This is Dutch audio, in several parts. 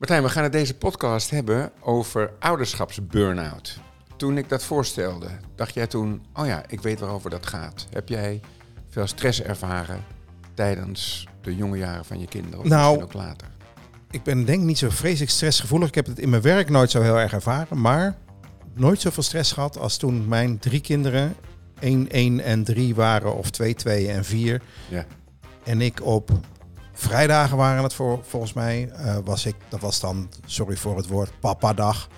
Martijn, we gaan het deze podcast hebben over ouderschapsburn-out. Toen ik dat voorstelde, dacht jij toen, oh ja, ik weet waarover dat gaat. Heb jij veel stress ervaren tijdens de jonge jaren van je kinderen? Of Nou, misschien ook later? Ik ben denk ik niet zo vreselijk stressgevoelig. Ik heb het in mijn werk nooit zo heel erg ervaren. Maar nooit zoveel stress gehad als toen mijn drie kinderen 1, 1 en 3 waren. Of 2, 2 en 4. Ja. En ik op vrijdagen waren het voor, volgens mij. eh, was ik, dat was dan, sorry voor het woord, papa-dag.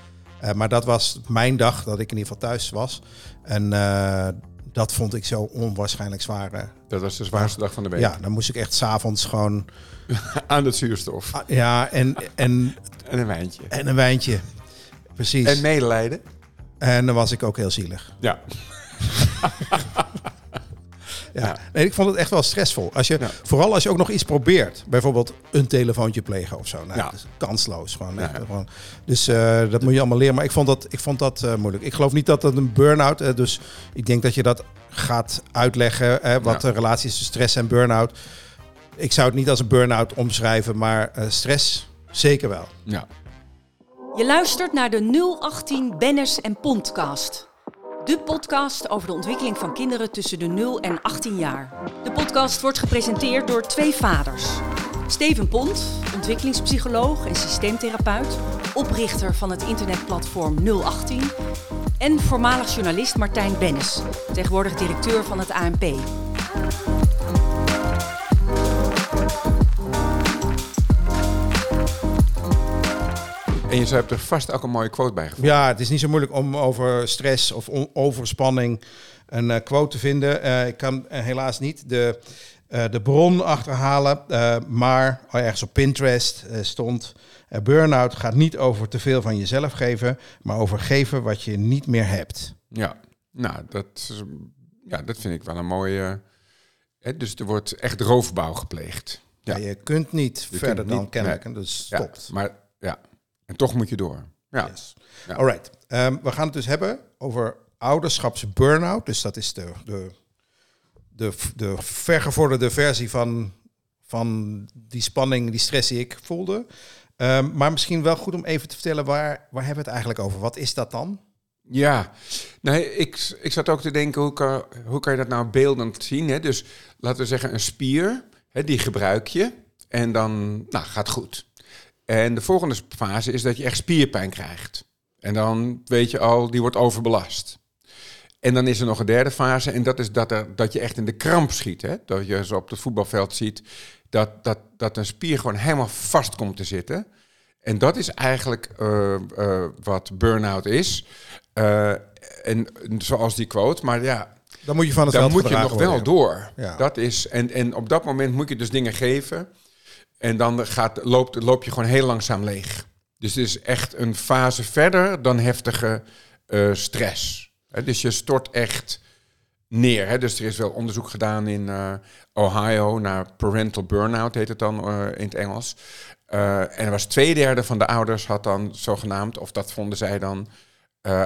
Eh, maar dat was mijn dag dat ik in ieder geval thuis was. En eh, dat vond ik zo onwaarschijnlijk zwaar. eh. Dat was de zwaarste dag van de week. Ja, dan moest ik echt s'avonds gewoon... Aan het zuurstof. ah, Ja, en, en, En een wijntje. en een wijntje. Precies. En En, medelijden. dan was ik ook heel zielig. Ja. Ja. Nee, ik vond het echt wel stressvol. Als je, Ja. Vooral als je ook nog iets probeert. Bijvoorbeeld een telefoontje plegen of zo. Nou, Ja. dat is kansloos. Gewoon, Ja. echt, gewoon. Dus eh, dat moet je allemaal leren. Maar ik vond dat, ik vond dat eh, moeilijk. Ik geloof niet dat dat een burn-out is. dus ik denk dat je dat gaat uitleggen. eh, wat Ja. de relatie is tussen stress en burn-out. Ik zou het niet als een burn-out omschrijven. Maar eh, stress zeker wel. ja. Je luistert naar de 018 Bennis en Pondcast. De podcast over de ontwikkeling van kinderen tussen de 0 en 18 jaar. De podcast wordt gepresenteerd door twee vaders. Steven Pont, ontwikkelingspsycholoog en systeemtherapeut, oprichter van het internetplatform 018. En voormalig journalist Martijn Bennis, tegenwoordig directeur van het ANP. En je hebt er vast ook een mooie quote bij gevonden. Ja, het is niet zo moeilijk om over stress of overspanning een eh, quote te vinden. Eh, ik kan eh, helaas niet de, de bron achterhalen, maar oh, ergens op Pinterest stond... Burnout gaat niet over te veel van jezelf geven, maar over geven wat je niet meer hebt. Ja, nou, dat, is- ja, dat vind ik wel een mooie... Hè, dus er wordt echt roofbouw gepleegd. Ja. Ja. je kunt niet Je verder kunt dan kennelijk, nee. dus Ja, stopt. maar ja, en toch moet je door. Ja, Yes. Ja. Alright. Ehm, we gaan het dus hebben over ouderschapsburn-out. Dus dat is de, de, de, de vergevorderde versie van, van die spanning, die stress die ik voelde. Ehm, maar misschien wel goed om even te vertellen, waar, waar hebben we het eigenlijk over? Wat is dat dan? ja. Nee, ik, ik zat ook te denken, hoe kan, hoe kan je dat nou beeldend zien? Hè? Dus laten we zeggen, een spier, hè, die gebruik je en dan nou, gaat goed. En de volgende fase is dat je echt spierpijn krijgt. En dan weet je al, die wordt overbelast. En dan is er nog een derde fase en dat is dat, er, dat je echt in de kramp schiet. Hè? Dat je zo op het voetbalveld ziet dat, dat, dat een spier gewoon helemaal vast komt te zitten. En dat is eigenlijk eh, eh, wat burn-out is. Eh, en zoals die quote, maar ja, Dan moet je van het dan moet je nog wel worden. door. Ja. Dat is, en, en op dat moment moet je dus dingen geven. En dan gaat, loopt, loop je gewoon heel langzaam leeg. Dus het is echt een fase verder dan heftige eh, stress. Dus je stort echt neer. Dus er is wel onderzoek gedaan in eh, Ohio naar parental burn-out, heet het dan eh, in het Engels. En er was twee derde van de ouders had dan zogenaamd, of dat vonden zij dan, eh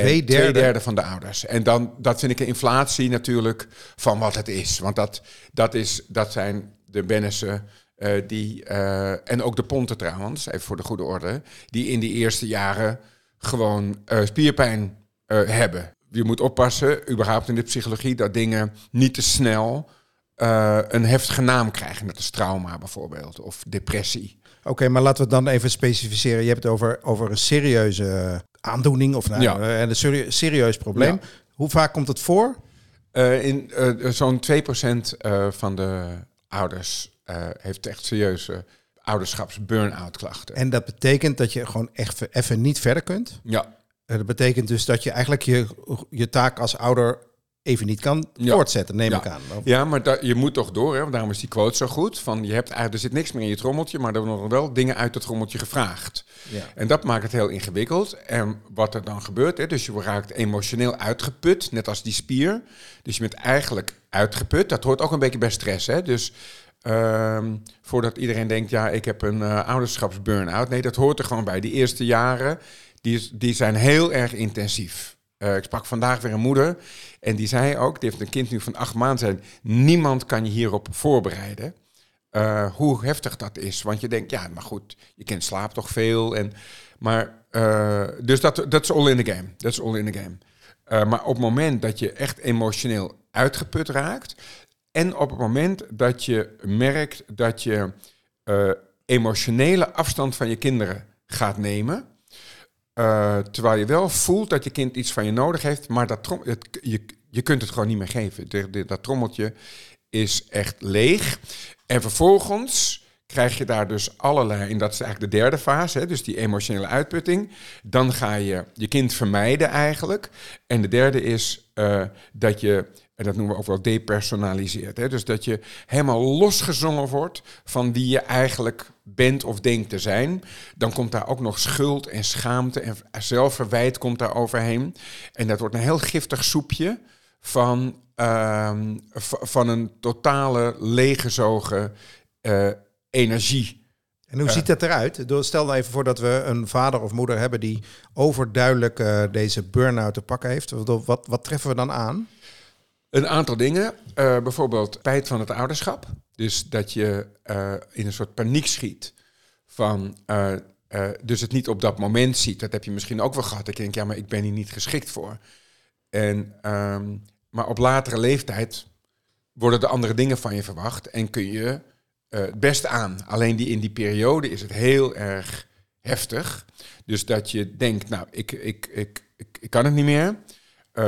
Twee derde? van de ouders. En dan, dat vind ik een inflatie natuurlijk van wat het is. Want dat, dat, is, dat zijn de Bennissen, eh, die, eh, en ook de Ponten trouwens, even voor de goede orde, die in die eerste jaren gewoon eh, spierpijn hebben. Je moet oppassen, überhaupt in de psychologie, dat dingen niet te snel een heftige naam krijgen. Net als trauma bijvoorbeeld, of depressie. Oké, maar laten we het dan even specificeren. Je hebt het over, over een serieuze aandoening of nou, Ja. eh, een serie- serieus probleem. Ja. Hoe vaak komt het voor? Eh, in eh, zo'n 2% eh, van de ouders heeft echt serieuze ouderschaps-burn-out klachten. En dat betekent dat je gewoon echt even niet verder kunt. Ja, Dat betekent dus dat je eigenlijk je, je taak als ouder even niet kan Ja. voortzetten, neem Ja. ik aan. Of- ja maar da- je moet toch door, hè? want daarom is die quote zo goed. Van, je hebt, eigenlijk- er zit niks meer in je trommeltje, maar er worden wel dingen uit het trommeltje gevraagd. Ja. En dat maakt het heel ingewikkeld. En wat er dan gebeurt, hè, dus je raakt emotioneel uitgeput, net als die spier. Dus je bent eigenlijk uitgeput. Dat hoort ook een beetje bij stress. Hè? Dus ehm, voordat iedereen denkt, ja, ik heb een eh ouderschapsburn-out. Nee, dat hoort er gewoon bij. Die eerste jaren, die, die zijn heel erg intensief. Eh, ik sprak vandaag weer een moeder en die zei ook, die heeft een kind nu van acht maanden, zei, niemand kan je hierop voorbereiden. eh, hoe heftig dat is. Want je denkt, ja, maar goed, je kind slaapt toch veel. En, maar, eh, dus dat, is all in the game. Dat is all in the game. Maar op het moment dat je echt emotioneel uitgeput raakt... en op het moment dat je merkt dat je emotionele afstand van je kinderen gaat nemen... eh, terwijl je wel voelt dat je kind iets van je nodig heeft... maar dat het, je, je kunt het gewoon niet meer geven. De- dat trommeltje is echt leeg. En vervolgens krijg je daar dus allerlei, en dat is eigenlijk de derde fase, hè, dus die emotionele uitputting. Dan ga je je kind vermijden eigenlijk. En de derde is eh, dat je, en dat noemen we ook wel depersonaliseerd, hè, dus dat je helemaal losgezongen wordt van wie je eigenlijk bent of denkt te zijn. Dan komt daar ook nog schuld en schaamte en zelfverwijt komt daar overheen. En dat wordt een heel giftig soepje van, ehm, van een totale leeggezogen eh, energie. En hoe ziet dat eruit? Stel nou even voor dat we een vader of moeder hebben die overduidelijk eh, deze burn-out te pakken heeft. Wat, wat treffen we dan aan? Een aantal dingen, eh, bijvoorbeeld spijt van het ouderschap. Dus dat je eh, in een soort paniek schiet van, eh, dus het niet op dat moment ziet. Dat heb je misschien ook wel gehad. Je denkt, ja, maar ik ben hier niet geschikt voor. En, ehm, maar op latere leeftijd worden er andere dingen van je verwacht en kun je het beste aan. Alleen die, in die periode is het heel erg heftig. Dus dat je denkt, nou, ik, ik, ik, ik, ik kan het niet meer.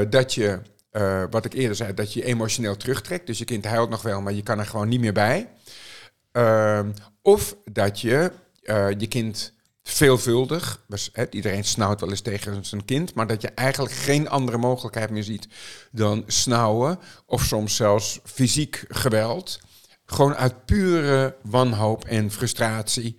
Dat je, eh, wat ik eerder zei, dat je emotioneel terugtrekt. Dus je kind huilt nog wel, maar je kan er gewoon niet meer bij. Ehm, of dat je eh, je kind veelvuldig, dus, iedereen snauwt wel eens tegen zijn kind, maar dat je eigenlijk geen andere mogelijkheid meer ziet dan snauwen of soms zelfs fysiek geweld. Gewoon uit pure wanhoop en frustratie.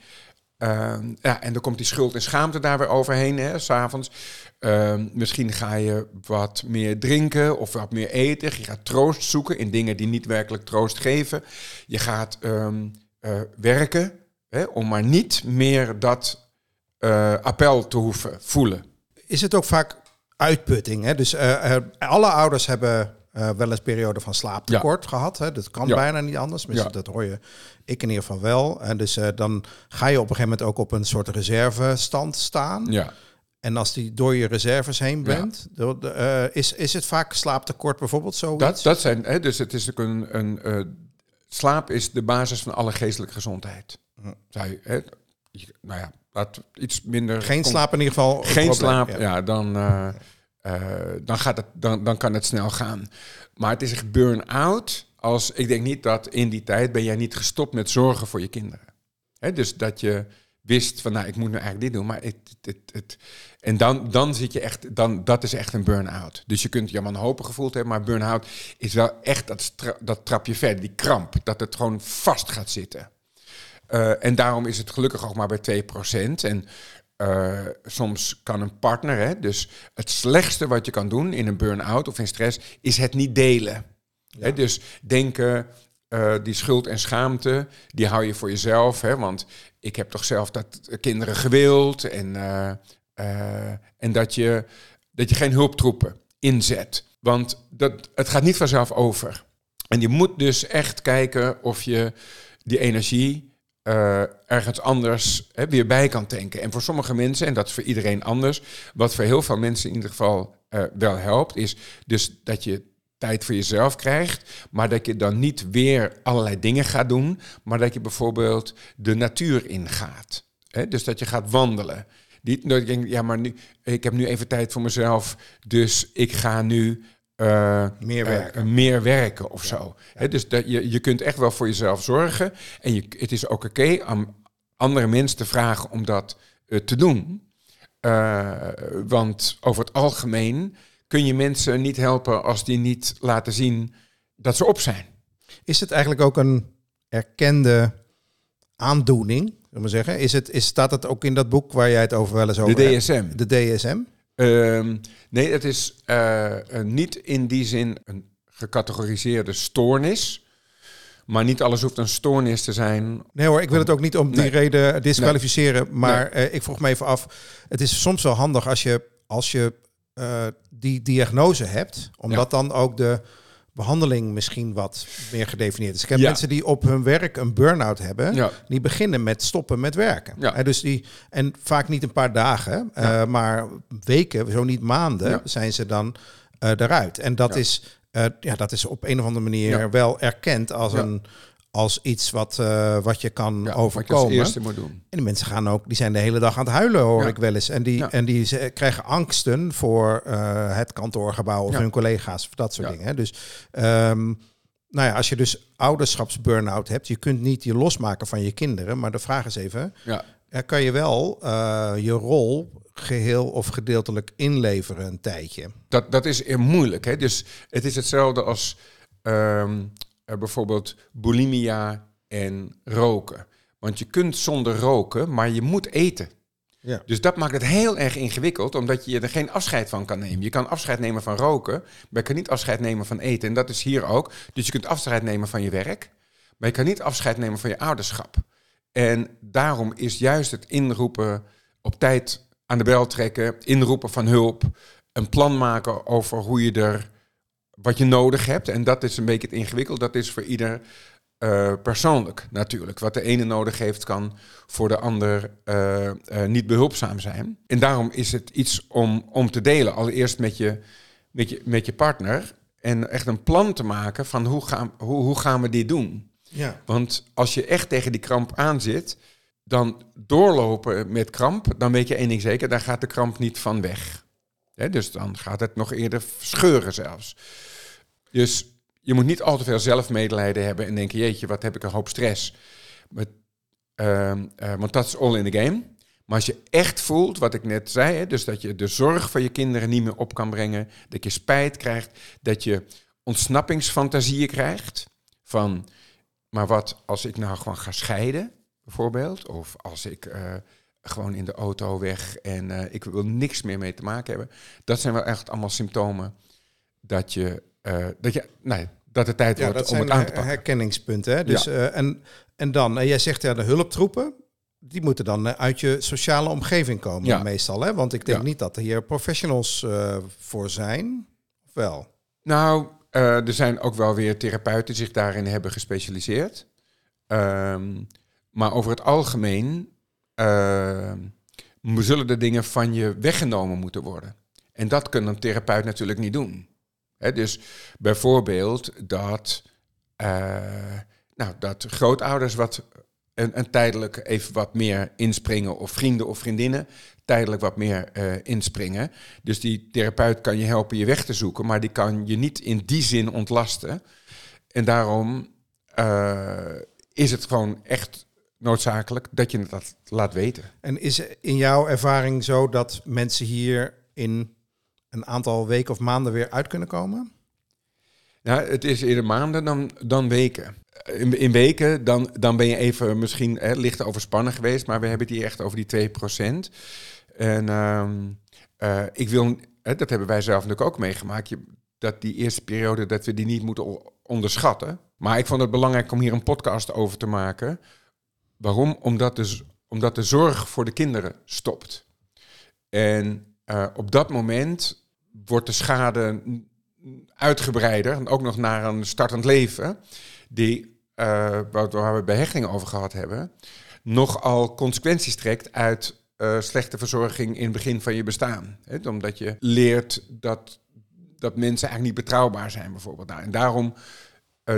Ehm, ja, en dan komt die schuld en schaamte daar weer overheen, hè, s'avonds. Ehm, misschien ga je wat meer drinken of wat meer eten. Je gaat troost zoeken in dingen die niet werkelijk troost geven. Je gaat ehm, eh, werken hè, om maar niet meer dat eh, appel te hoeven voelen. Is het ook vaak uitputting? Hè? Dus eh, alle ouders hebben eh, wel eens periode van slaaptekort gehad. Hè? Dat kan Ja. bijna niet anders. Misschien Ja. Dat hoor je ik in ieder geval wel. En dus eh, dan ga je op een gegeven moment ook op een soort reservestand staan. Ja. En als die door je reserves heen Ja. bent, door de, eh, is, is het vaak slaaptekort bijvoorbeeld zoiets? Dat, dat zijn, hè, dus het is ook een, een slaap is de basis van alle geestelijke gezondheid. Je, hè, nou ja, laat iets minder. Geen slaap in ieder geval. een Geen probleem, slaap, ja. ja, dan, eh, dan, gaat het, dan, dan kan het snel gaan. Maar het is echt burn-out. Als ik denk niet dat in die tijd ben jij niet gestopt met zorgen voor je kinderen. Dus dat je wist van, nou, ik moet nu eigenlijk dit doen, maar het, het, en dan, dan zit je echt, dan, dat is echt een burn-out. Dus je kunt je wanhopig gevoeld hebben, maar burn-out is wel echt dat trapje verder, die kramp, dat het gewoon vast gaat zitten. Eh, en daarom is het gelukkig ook maar bij 2%. En eh, soms kan een partner, hè, dus het slechtste wat je kan doen in een burn-out of in stress, is het niet delen. Hè, dus denken, eh, die schuld en schaamte, die hou je voor jezelf. Hè, want ik heb toch zelf dat kinderen gewild. En, eh, eh, en dat, je, dat je geen hulptroepen inzet. Want dat, het gaat niet vanzelf over. En je moet dus echt kijken of je die energie eh, ergens anders hè, weer bij kan tanken. En voor sommige mensen, en dat is voor iedereen anders, wat voor heel veel mensen in ieder geval eh, wel helpt, is dus dat je tijd voor jezelf krijgt, maar dat je dan niet weer allerlei dingen gaat doen, maar dat je bijvoorbeeld de natuur ingaat. Hè? Dus dat je gaat wandelen. Niet dat je denkt, ja, maar nu, ik heb nu even tijd voor mezelf, dus ik ga nu eh, Meer eh, werken. meer werken of zo. Dus dat je, je kunt echt wel voor jezelf zorgen. En je, het is ook oké om andere mensen te vragen om dat eh, te doen. Want over het algemeen kun je mensen niet helpen als die niet laten zien dat ze op zijn. Is het eigenlijk ook een erkende aandoening? Zullen we zeggen? Is het, is, staat het ook in dat boek waar jij het over wel eens over De hebt? DSM. De DSM? Ehm, nee, het is eh, niet in die zin een gecategoriseerde stoornis. Maar niet alles hoeft een stoornis te zijn. Nee hoor, ik wil het ook niet om die Nee. reden disqualificeren. Maar eh, ik vroeg me even af. Het is soms wel handig als je, als je eh, die diagnose hebt. Omdat dan ook de behandeling misschien wat meer gedefinieerd is. Ik heb Ja. mensen die op hun werk een burn-out hebben, Ja. die beginnen met stoppen met werken. Ja. En, dus die, en vaak niet een paar dagen, eh, maar weken, zo niet maanden, zijn ze dan eh, eruit. En dat, is, eh, ja, dat is op een of andere manier wel erkend als, een, als iets wat, eh, wat je kan Ja, wat je overkomen. als eerste moet doen. En die mensen gaan ook, die zijn de hele dag aan het huilen, hoor Ja. ik wel eens. En die, Ja. en die krijgen angsten voor eh, het kantoorgebouw of hun collega's of dat soort dingen. hè. Dus, ehm, nou ja, als je dus ouderschapsburn-out hebt, je kunt niet je losmaken van je kinderen. Maar de vraag is even, Ja. ja, kan je wel eh, je rol geheel of gedeeltelijk inleveren een tijdje? Dat, dat is moeilijk. Hè? Dus het is hetzelfde als ehm, eh, bijvoorbeeld bulimia en roken. Want je kunt zonder roken, maar je moet eten. Ja. Dus dat maakt het heel erg ingewikkeld, omdat je er geen afscheid van kan nemen. Je kan afscheid nemen van roken, maar je kan niet afscheid nemen van eten. En dat is hier ook. Dus je kunt afscheid nemen van je werk, maar je kan niet afscheid nemen van je ouderschap. En daarom is juist het inroepen op tijd aan de bel trekken, inroepen van hulp, een plan maken over hoe je er wat je nodig hebt. En dat is een beetje het ingewikkeld. Dat is voor ieder eh, persoonlijk natuurlijk. Wat de ene nodig heeft, kan voor de ander eh, eh, niet behulpzaam zijn. En daarom is het iets om, om te delen. Allereerst met je, met, je, met je partner. En echt een plan te maken van hoe gaan, hoe, hoe gaan we dit doen. Ja. Want als je echt tegen die kramp aanzit, dan doorlopen met kramp, dan weet je één ding zeker, daar gaat de kramp niet van weg. Dus dan gaat het nog eerder scheuren zelfs. Dus je moet niet al te veel zelfmedelijden hebben en denken, jeetje, wat heb ik een hoop stress. Ehm, eh, want dat is all in the game. Maar als je echt voelt, wat ik net zei, hè, dus dat je de zorg van je kinderen niet meer op kan brengen, dat je spijt krijgt, dat je ontsnappingsfantasieën krijgt van, maar wat als ik nou gewoon ga scheiden, bijvoorbeeld, of als ik eh, gewoon in de auto weg en eh, ik wil niks meer mee te maken hebben, dat zijn wel echt allemaal symptomen dat je, eh, dat je, nee, dat het tijd Ja, wordt om het aan te pakken. herkenningspunten. Hè? Dus, eh, en, en dan, en jij zegt ja, de hulptroepen, die moeten dan uit je sociale omgeving komen Ja. meestal. Hè? Want ik denk niet dat er hier professionals voor zijn. Of wel? Nou, er zijn ook wel weer therapeuten die zich daarin hebben gespecialiseerd. Ehm, maar over het algemeen zullen de dingen van je weggenomen moeten worden. En dat kan een therapeut natuurlijk niet doen. Dus bijvoorbeeld dat, eh, nou, dat grootouders wat een, een tijdelijk even wat meer inspringen, of vrienden of vriendinnen tijdelijk wat meer eh, inspringen. Dus die therapeut kan je helpen je weg te zoeken, maar die kan je niet in die zin ontlasten. En daarom eh, is het gewoon echt noodzakelijk dat je dat laat weten. En is in jouw ervaring zo dat mensen hier in een aantal weken of maanden weer uit kunnen komen? Nou, het is eerder maanden dan, dan weken. In, in weken, dan, dan ben je even misschien hè, licht overspannen geweest, maar we hebben het hier echt over die 2%. En ehm, eh, ik wil, hè, dat hebben wij zelf natuurlijk ook meegemaakt, je, dat die eerste periode, dat we die niet moeten onderschatten. Maar ik vond het belangrijk om hier een podcast over te maken. Waarom? Omdat de, omdat de zorg voor de kinderen stopt. En eh, op dat moment wordt de schade uitgebreider, en ook nog naar een startend leven, die, eh, waar we bij hechting over gehad hebben, nogal consequenties trekt uit eh, slechte verzorging in het begin van je bestaan. Omdat je leert dat, dat mensen eigenlijk niet betrouwbaar zijn, bijvoorbeeld. Nou, en daarom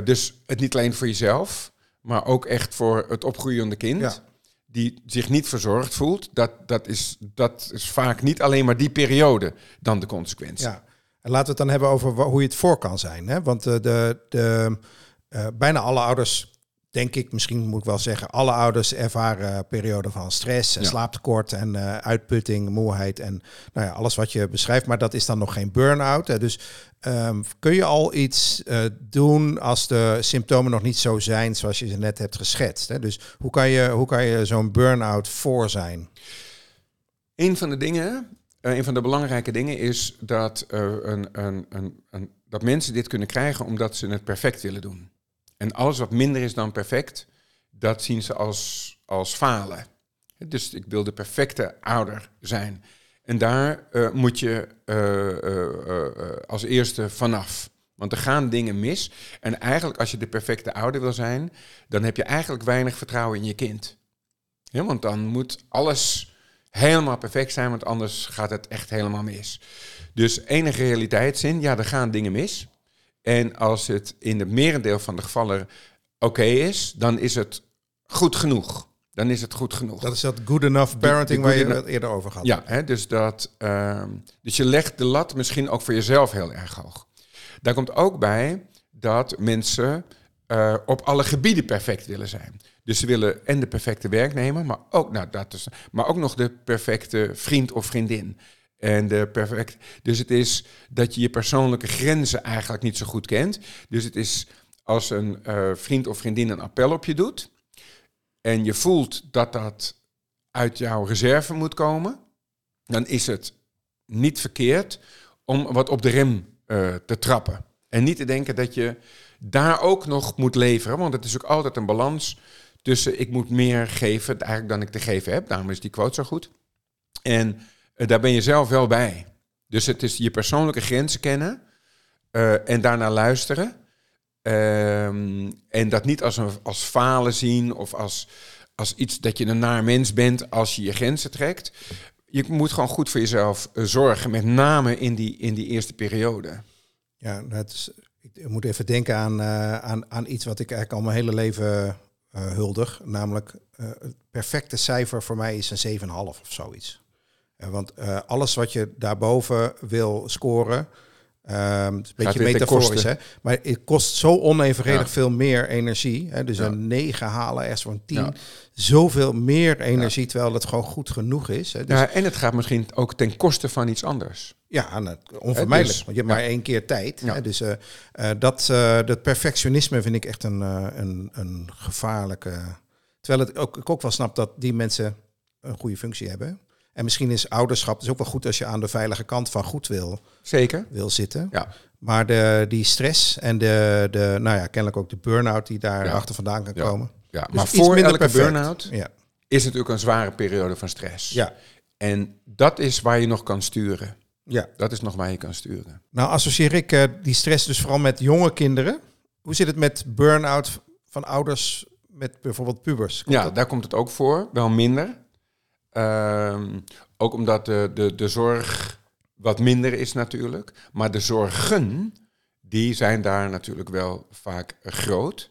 dus het niet alleen voor jezelf, maar ook echt voor het opgroeiende kind. Ja. Die zich niet verzorgd voelt, dat, dat, is, dat is vaak niet alleen maar die periode dan de consequentie. Ja. En laten we het dan hebben over hoe je het voor kan zijn. Hè? Want eh, de, de, eh, bijna alle ouders, denk ik, misschien moet ik wel zeggen, alle ouders ervaren perioden van stress en Ja. slaaptekort en eh, uitputting, moeheid en nou ja, alles wat je beschrijft. Maar dat is dan nog geen burn-out. Dus ehm, kun je al iets eh, doen als de symptomen nog niet zo zijn zoals je ze net hebt geschetst? Hè? Dus hoe kan je, hoe kan je zo'n burn-out voor zijn? Een van de dingen, eh, een van de belangrijke dingen is dat, een, een, een, een, dat mensen dit kunnen krijgen omdat ze het perfect willen doen. En alles wat minder is dan perfect, dat zien ze als, als falen. Dus ik wil de perfecte ouder zijn. En daar eh, moet je eh, eh, als eerste vanaf. Want er gaan dingen mis. En eigenlijk, als je de perfecte ouder wil zijn, dan heb je eigenlijk weinig vertrouwen in je kind. Ja, want dan moet alles helemaal perfect zijn, want anders gaat het echt helemaal mis. Dus enige realiteitszin, ja, er gaan dingen mis. En als het in het merendeel van de gevallen oké is, dan is het goed genoeg. Dan is het goed genoeg. Dat is dat good enough parenting waar je het eerder over had. Ja, hè, dus, dat, ehm, dus je legt de lat misschien ook voor jezelf heel erg hoog. Daar komt ook bij dat mensen eh, op alle gebieden perfect willen zijn. Dus ze willen en de perfecte werknemer, maar ook, nou, dat is, maar ook nog de perfecte vriend of vriendin. En perfect, dus het is dat je je persoonlijke grenzen eigenlijk niet zo goed kent. Dus het is als een eh, vriend of vriendin een appel op je doet. En je voelt dat dat uit jouw reserve moet komen. Dan is het niet verkeerd om wat op de rem eh, te trappen. En niet te denken dat je daar ook nog moet leveren. Want het is ook altijd een balans tussen ik moet meer geven dan ik te geven heb. Daarom is die quote zo goed. En daar ben je zelf wel bij. Dus het is je persoonlijke grenzen kennen eh, en daarna luisteren. Ehm, en dat niet als, een, als falen zien of als, als iets dat je een naar mens bent als je je grenzen trekt. Je moet gewoon goed voor jezelf eh, zorgen, met name in die, in die eerste periode. Ja, dat is, ik moet even denken aan, eh, aan, aan iets wat ik eigenlijk al mijn hele leven eh, huldig. Namelijk, eh, het perfecte cijfer voor mij is een 7,5 of zoiets. Eh, want eh, alles wat je daarboven wil scoren, het is een beetje metaforisch, hè? maar het kost zo onevenredig Ja. veel meer energie. Hè? Dus Ja. een 9 halen, een 10. Ja. Zoveel meer energie, terwijl het gewoon goed genoeg is. Hè? Dus, Ja, en het gaat misschien ook ten koste van iets anders. Ja, nou, onvermijdelijk. dus- want je hebt maar één keer tijd. Hè? Dus eh, dat, dat perfectionisme vind ik echt een, een, een gevaarlijke. Terwijl het ook, ik ook wel snap dat die mensen een goede functie hebben. En misschien is ouderschap dus ook wel goed als je aan de veilige kant van goed wil, Zeker. wil zitten. Ja. Maar de, die stress en de, de, nou ja, kennelijk ook de burn-out die daar Ja. achter vandaan kan Ja. komen. Ja, Dus maar voor elke burn-out Ja. is natuurlijk een zware periode van stress. Ja. En dat is waar je nog kan sturen. ja. Dat is nog waar je kan sturen. Nou associeer ik eh, die stress dus vooral met jonge kinderen. Hoe zit het met burn-out van ouders met bijvoorbeeld pubers? Komt ja, dat- daar komt het ook voor, wel minder. Ehm, ook omdat de, de, de zorg wat minder is natuurlijk. Maar de zorgen, die zijn daar natuurlijk wel vaak groot.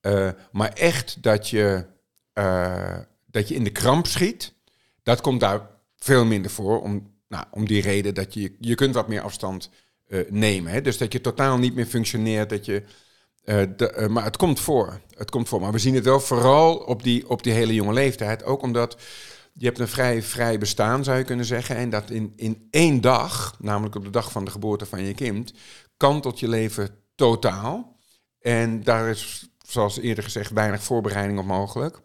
Eh, maar echt dat je, eh, dat je in de kramp schiet, dat komt daar veel minder voor. Om, nou, om die reden dat je, je kunt wat meer afstand eh, nemen. Hè? Dus dat je totaal niet meer functioneert, dat je de, maar het komt voor. Het komt voor. Maar we zien het wel vooral op die, op die hele jonge leeftijd. Ook omdat je hebt een vrij vrij bestaan, zou je kunnen zeggen. En dat in, in één dag, namelijk op de dag van de geboorte van je kind, kantelt je leven totaal. En daar is, zoals eerder gezegd, weinig voorbereiding op mogelijk.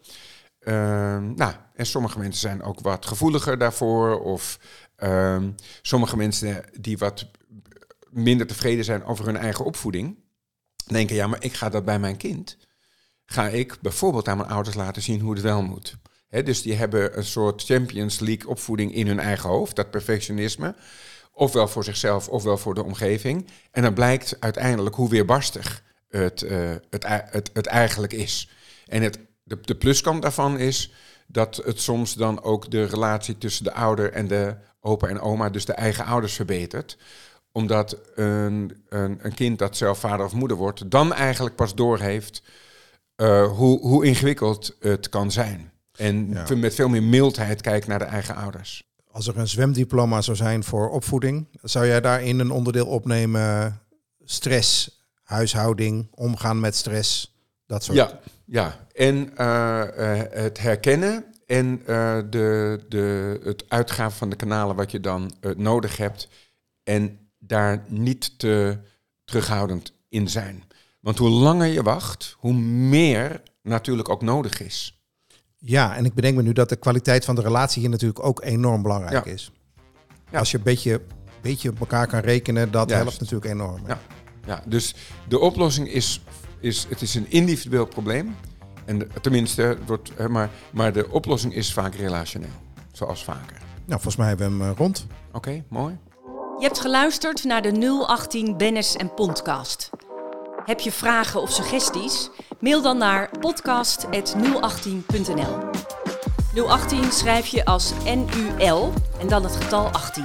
Ehm, nou, en sommige mensen zijn ook wat gevoeliger daarvoor. Of ehm, sommige mensen die wat minder tevreden zijn over hun eigen opvoeding denken, ja, maar ik ga dat bij mijn kind. Ga ik bijvoorbeeld aan mijn ouders laten zien hoe het wel moet. Dus die hebben een soort Champions League opvoeding in hun eigen hoofd, dat perfectionisme. Ofwel voor zichzelf, ofwel voor de omgeving. En dan blijkt uiteindelijk hoe weerbarstig het, eh, het, het, eigenlijk is. En het, de, pluskant daarvan is dat het soms dan ook de relatie tussen de ouder en de opa en oma, dus de eigen ouders, verbetert omdat een, een, een kind dat zelf vader of moeder wordt, dan eigenlijk pas doorheeft eh hoe, hoe ingewikkeld het kan zijn. En Ja. met veel meer mildheid kijkt naar de eigen ouders. Als er een zwemdiploma zou zijn voor opvoeding, zou jij daarin een onderdeel opnemen? Stress, huishouding, omgaan met stress, dat soort. Ja, ja. en eh, eh, het herkennen en eh, de, de, het uitgaven van de kanalen wat je dan nodig hebt. En daar niet te terughoudend in zijn. Want hoe langer je wacht, hoe meer natuurlijk ook nodig is. Ja, en ik bedenk me nu dat de kwaliteit van de relatie hier natuurlijk ook enorm belangrijk Ja. is. Ja. Als je een beetje, beetje op elkaar kan rekenen, dat Juist. helpt natuurlijk enorm. hè? Ja. Ja, dus de oplossing is, is het is een individueel probleem. En de- tenminste, het wordt, hè, maar, maar de oplossing is vaak relationeel. Zoals vaker. Nou, volgens mij hebben we hem eh, rond. Oké, mooi. Je hebt geluisterd naar de 018 Bennis en Podcast. Heb je vragen of suggesties? Mail dan naar podcast.018.nl 018 schrijf je als NUL en dan het getal 18.